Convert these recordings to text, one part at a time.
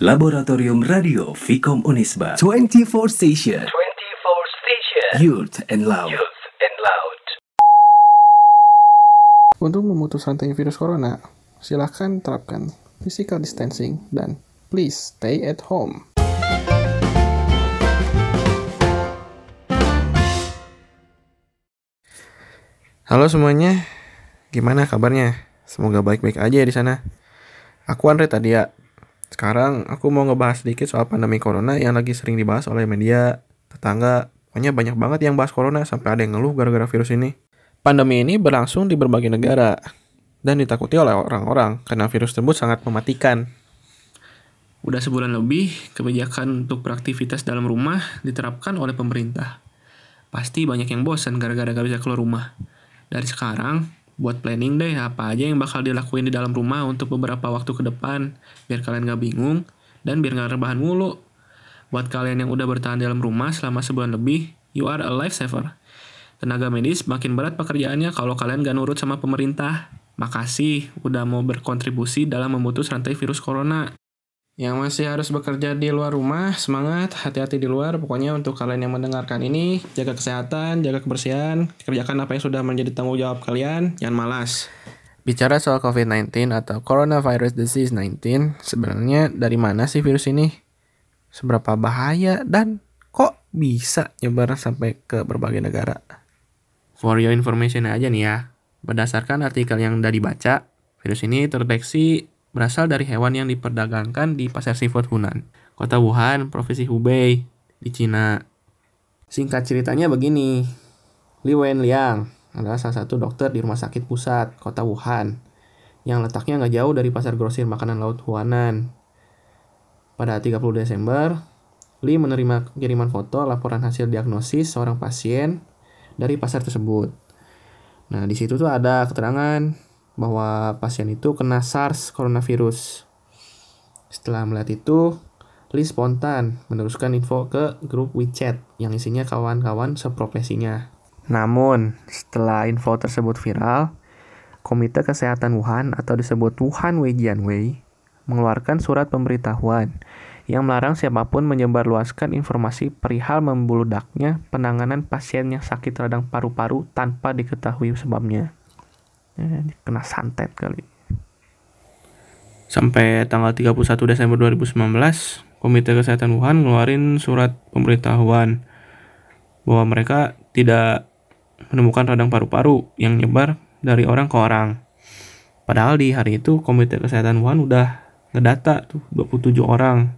Laboratorium Radio Vicom Unisba 24 station 24 Station Youth and Loud Youth and Loud Untuk memutus rantai virus corona, silakan terapkan physical distancing dan please stay at home. Halo semuanya, gimana kabarnya? Semoga baik-baik aja ya di sana. Aku Andre Tadia. Sekarang aku mau ngebahas sedikit soal pandemi corona yang lagi sering dibahas oleh media, tetangga, pokoknya banyak banget yang bahas corona sampai ada yang ngeluh gara-gara virus ini. Pandemi ini berlangsung di berbagai negara dan ditakuti oleh orang-orang karena virus tersebut sangat mematikan. Udah sebulan lebih, kebijakan untuk beraktivitas dalam rumah diterapkan oleh pemerintah. Pasti banyak yang bosan gara-gara gak bisa keluar rumah. Dari sekarang, buat planning deh apa aja yang bakal dilakuin di dalam rumah untuk beberapa waktu ke depan, biar kalian gak bingung dan biar gak rebahan mulu. Buat kalian yang udah bertahan di dalam rumah selama sebulan lebih, you are a lifesaver. Tenaga medis makin berat pekerjaannya kalau kalian gak nurut sama pemerintah. Makasih udah mau berkontribusi dalam memutus rantai virus corona. Yang masih harus bekerja di luar rumah, semangat, hati-hati di luar. Pokoknya untuk kalian yang mendengarkan ini, jaga kesehatan, jaga kebersihan, kerjakan apa yang sudah menjadi tanggung jawab kalian, jangan malas. Bicara soal COVID-19 atau Coronavirus Disease 19, sebenarnya dari mana sih virus ini? Seberapa bahaya dan kok bisa nyebar sampai ke berbagai negara? For your information aja nih ya, berdasarkan artikel yang udah dibaca, virus ini terdeteksi berasal dari hewan yang diperdagangkan di pasar seafood Hunan, kota Wuhan, provinsi Hubei, di Cina. Singkat ceritanya begini, Li Wenliang adalah salah satu dokter di rumah sakit pusat kota Wuhan, yang letaknya nggak jauh dari pasar grosir makanan laut Huanan. Pada 30 Desember, Li menerima kiriman foto laporan hasil diagnosis seorang pasien dari pasar tersebut. Nah, di situ tuh ada keterangan bahwa pasien itu kena SARS coronavirus. Setelah melihat itu, Lee spontan meneruskan info ke grup WeChat yang isinya kawan-kawan seprofesinya. Namun, setelah info tersebut viral, Komite Kesehatan Wuhan atau disebut Wuhan Weijianwei mengeluarkan surat pemberitahuan yang melarang siapa pun menyebarluaskan informasi perihal membeludaknya penanganan pasien yang sakit radang paru-paru tanpa diketahui sebabnya. Kena santet kali. Sampai tanggal 31 Desember 2019, Komite Kesehatan Wuhan ngeluarin surat pemberitahuan bahwa mereka tidak menemukan radang paru-paru yang nyebar dari orang ke orang. Padahal di hari itu Komite Kesehatan Wuhan udah ngedata tuh 27 orang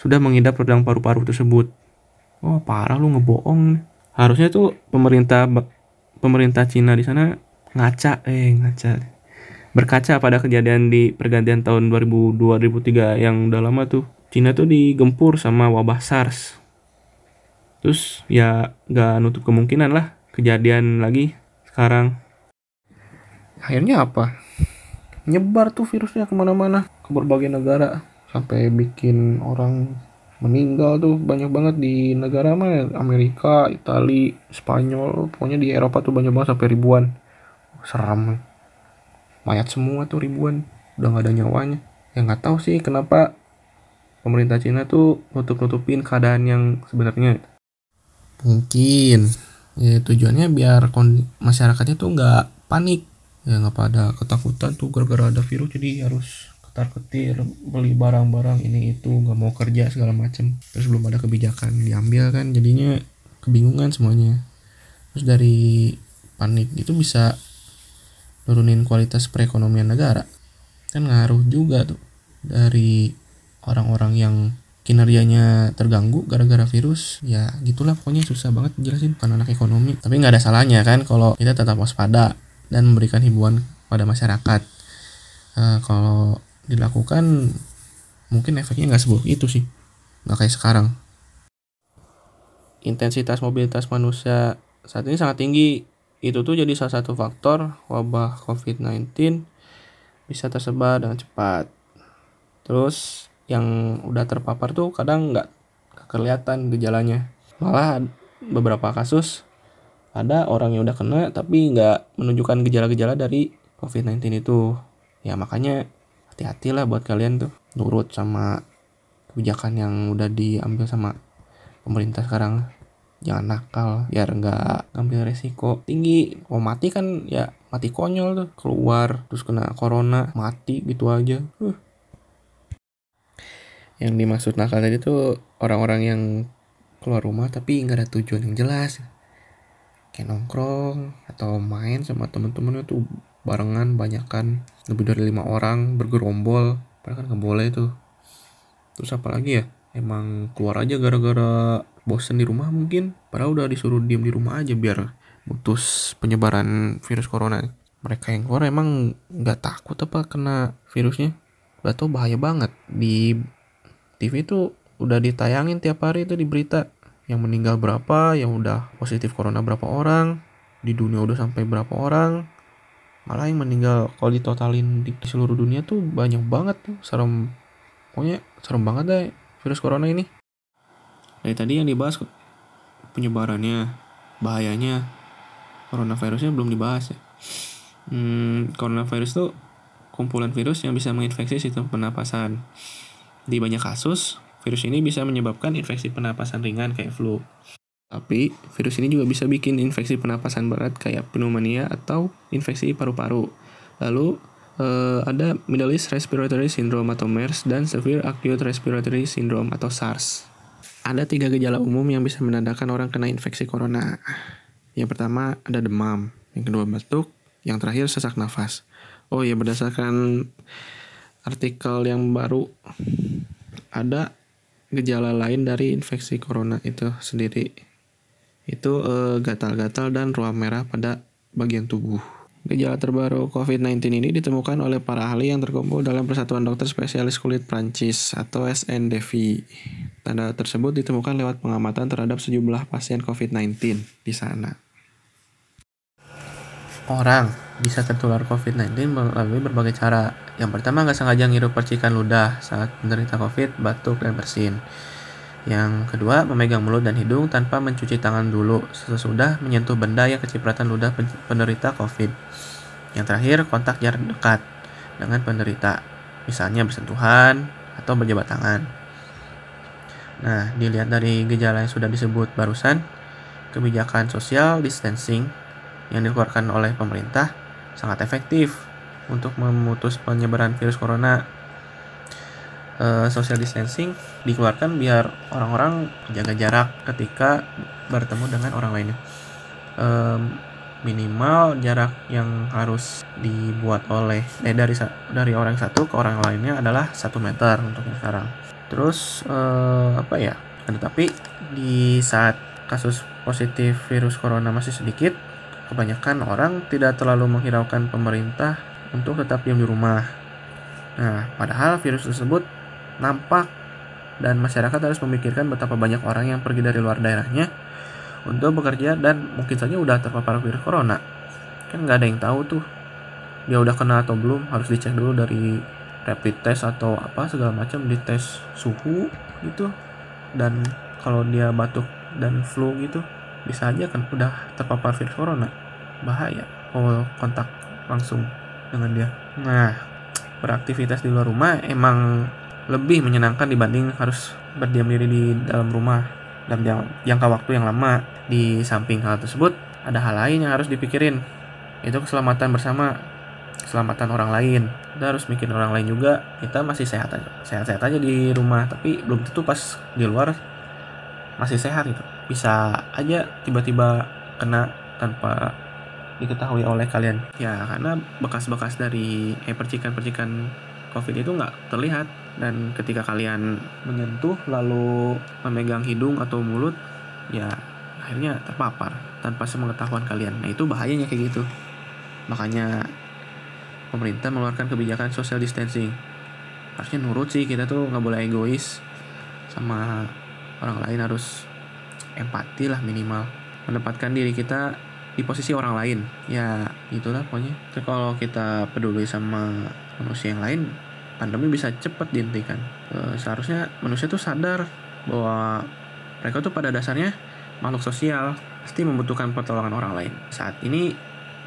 sudah mengidap radang paru-paru tersebut. Oh parah lu ngebohong. Harusnya tuh pemerintah pemerintah Cina di sana ngaca eh ngaca. Berkaca pada kejadian di pergantian tahun 2002-2003 yang udah lama tuh. Cina tuh digempur sama wabah SARS. Terus ya gak nutup kemungkinan lah kejadian lagi sekarang. Akhirnya apa? Nyebar tuh virusnya ke mana-mana ke berbagai negara sampai bikin orang meninggal tuh banyak banget di negara mana? Amerika, Italia, Spanyol pokoknya di Eropa tuh banyak banget sampai ribuan seram mayat semua tuh ribuan. Udah nggak ada nyawanya. Yang nggak tahu sih kenapa pemerintah Cina tuh nutup nutupin keadaan yang sebenarnya. Mungkin. Ya tujuannya biar masyarakatnya tuh nggak panik. Ya nggak pada ketakutan tuh gara-gara ada virus. Jadi harus ketar ketir beli barang-barang ini itu nggak mau kerja segala macem. Terus belum ada kebijakan diambil kan. Jadinya kebingungan semuanya. Terus dari panik itu bisa nurunin kualitas perekonomian negara. Kan ngaruh juga tuh dari orang-orang yang kinerjanya terganggu gara-gara virus. Ya gitulah pokoknya susah banget jelasin bukan anak ekonomi tapi nggak ada salahnya kan kalau kita tetap waspada dan memberikan himbauan pada masyarakat. Uh, kalau dilakukan mungkin efeknya nggak seburuk itu sih. Nggak kayak sekarang. Intensitas mobilitas manusia saat ini sangat tinggi itu tuh jadi salah satu faktor wabah COVID-19 bisa tersebar dengan cepat. Terus yang udah terpapar tuh kadang nggak kelihatan gejalanya. Malah beberapa kasus ada orang yang udah kena tapi nggak menunjukkan gejala-gejala dari COVID-19 itu. Ya makanya hati-hatilah buat kalian tuh nurut sama kebijakan yang udah diambil sama pemerintah sekarang jangan nakal biar nggak ngambil resiko. Tinggi mau mati kan ya mati konyol tuh keluar terus kena corona mati gitu aja. Uh. yang dimaksud nakal tadi tuh orang-orang yang keluar rumah tapi nggak ada tujuan yang jelas. Kayak nongkrong atau main sama temen-temennya tuh barengan banyak kan lebih dari lima orang bergerombol. Padahal kan nggak boleh tuh. Terus apa lagi ya emang keluar aja gara-gara bosen di rumah mungkin. Padahal udah disuruh diem di rumah aja biar putus penyebaran virus corona. Mereka yang keluar emang nggak takut apa kena virusnya? Gak tau bahaya banget. Di TV itu udah ditayangin tiap hari itu di berita. Yang meninggal berapa yang udah positif corona berapa orang di dunia udah sampai berapa orang. Malah yang meninggal kalau ditotalin di seluruh dunia tuh banyak banget tuh. Serem. Pokoknya serem banget deh virus corona ini. Dari tadi yang dibahas penyebarannya bahayanya coronavirusnya belum dibahas ya. Hmm, coronavirus tuh kumpulan virus yang bisa menginfeksi sistem pernapasan. Di banyak kasus virus ini bisa menyebabkan infeksi pernapasan ringan kayak flu. Tapi virus ini juga bisa bikin infeksi pernapasan berat kayak pneumonia atau infeksi paru-paru. Lalu uh, ada Middle East Respiratory Syndrome atau MERS dan Severe Acute Respiratory Syndrome atau SARS ada tiga gejala umum yang bisa menandakan orang kena infeksi corona. Yang pertama ada demam, yang kedua batuk, yang terakhir sesak nafas. Oh ya berdasarkan artikel yang baru ada gejala lain dari infeksi corona itu sendiri. Itu eh, gatal-gatal dan ruam merah pada bagian tubuh. Gejala terbaru COVID-19 ini ditemukan oleh para ahli yang terkumpul dalam Persatuan Dokter Spesialis Kulit Prancis atau SNDV. Tanda tersebut ditemukan lewat pengamatan terhadap sejumlah pasien COVID-19 di sana. Orang bisa tertular COVID-19 melalui berbagai cara. Yang pertama nggak sengaja ngirup percikan ludah saat menderita COVID, batuk, dan bersin. Yang kedua, memegang mulut dan hidung tanpa mencuci tangan dulu sesudah menyentuh benda yang kecipratan ludah penderita COVID. Yang terakhir, kontak jarak dekat dengan penderita, misalnya bersentuhan atau berjabat tangan. Nah, dilihat dari gejala yang sudah disebut barusan, kebijakan social distancing yang dikeluarkan oleh pemerintah sangat efektif untuk memutus penyebaran virus corona uh, social distancing dikeluarkan biar orang-orang jaga jarak ketika bertemu dengan orang lainnya. Um, minimal jarak yang harus dibuat oleh eh dari dari orang satu ke orang lainnya adalah satu meter untuk sekarang. Terus uh, apa ya? Tetapi di saat kasus positif virus corona masih sedikit, kebanyakan orang tidak terlalu menghiraukan pemerintah untuk tetap diam di rumah. Nah, padahal virus tersebut nampak. Dan masyarakat harus memikirkan betapa banyak orang yang pergi dari luar daerahnya untuk bekerja dan mungkin saja udah terpapar virus corona. Kan nggak ada yang tahu tuh dia udah kena atau belum harus dicek dulu dari rapid test atau apa segala macam dites suhu gitu. Dan kalau dia batuk dan flu gitu bisa aja kan udah terpapar virus corona. Bahaya kalau kontak langsung dengan dia. Nah beraktivitas di luar rumah emang lebih menyenangkan dibanding harus berdiam diri di dalam rumah dalam jangka waktu yang lama. Di samping hal tersebut, ada hal lain yang harus dipikirin, itu keselamatan bersama, keselamatan orang lain. Kita harus mikirin orang lain juga. Kita masih sehat aja, sehat-sehat aja di rumah, tapi belum tentu pas di luar masih sehat gitu. Bisa aja tiba-tiba kena tanpa diketahui oleh kalian. Ya, karena bekas-bekas dari eh percikan-percikan COVID itu nggak terlihat dan ketika kalian menyentuh lalu memegang hidung atau mulut ya akhirnya terpapar tanpa sepengetahuan kalian. Nah itu bahayanya kayak gitu. Makanya pemerintah mengeluarkan kebijakan social distancing. Harusnya nurut sih kita tuh nggak boleh egois. Sama orang lain harus empati lah minimal. Menempatkan diri kita di posisi orang lain. Ya itulah pokoknya. Kalau kita peduli sama manusia yang lain pandemi bisa cepat dihentikan e, seharusnya manusia tuh sadar bahwa mereka tuh pada dasarnya makhluk sosial pasti membutuhkan pertolongan orang lain saat ini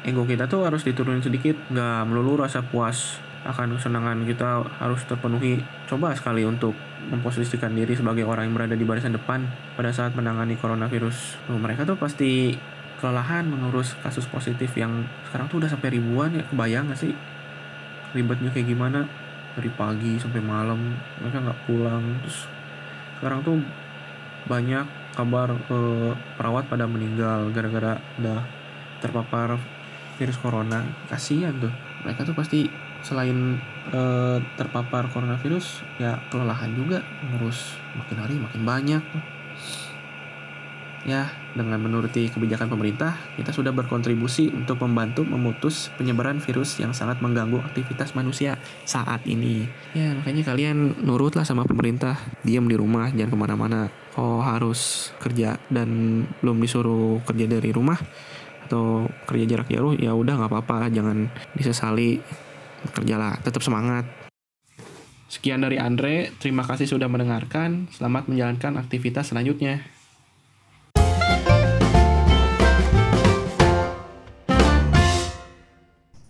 ego kita tuh harus diturunin sedikit nggak melulu rasa puas akan kesenangan kita harus terpenuhi. Coba sekali untuk memposisikan diri sebagai orang yang berada di barisan depan pada saat menangani coronavirus. Tuh, mereka tuh pasti kelelahan mengurus kasus positif yang sekarang tuh udah sampai ribuan ya. Kebayang gak sih ribetnya kayak gimana? Dari pagi sampai malam mereka nggak pulang. Terus sekarang tuh banyak kabar eh, perawat pada meninggal gara-gara udah terpapar virus corona. Kasihan tuh. Mereka tuh pasti selain eh, terpapar coronavirus ya kelelahan juga ngurus makin hari makin banyak ya dengan menuruti kebijakan pemerintah kita sudah berkontribusi untuk membantu memutus penyebaran virus yang sangat mengganggu aktivitas manusia saat ini. Ya makanya kalian nurutlah sama pemerintah. Diam di rumah jangan ke mana-mana. Oh harus kerja dan belum disuruh kerja dari rumah atau kerja jarak jauh ya udah nggak apa-apa. Jangan disesali. Kerjalah tetap semangat. Sekian dari Andre. Terima kasih sudah mendengarkan. Selamat menjalankan aktivitas selanjutnya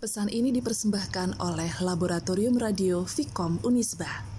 Pesan ini dipersembahkan oleh Laboratorium Radio Vicom Unisba.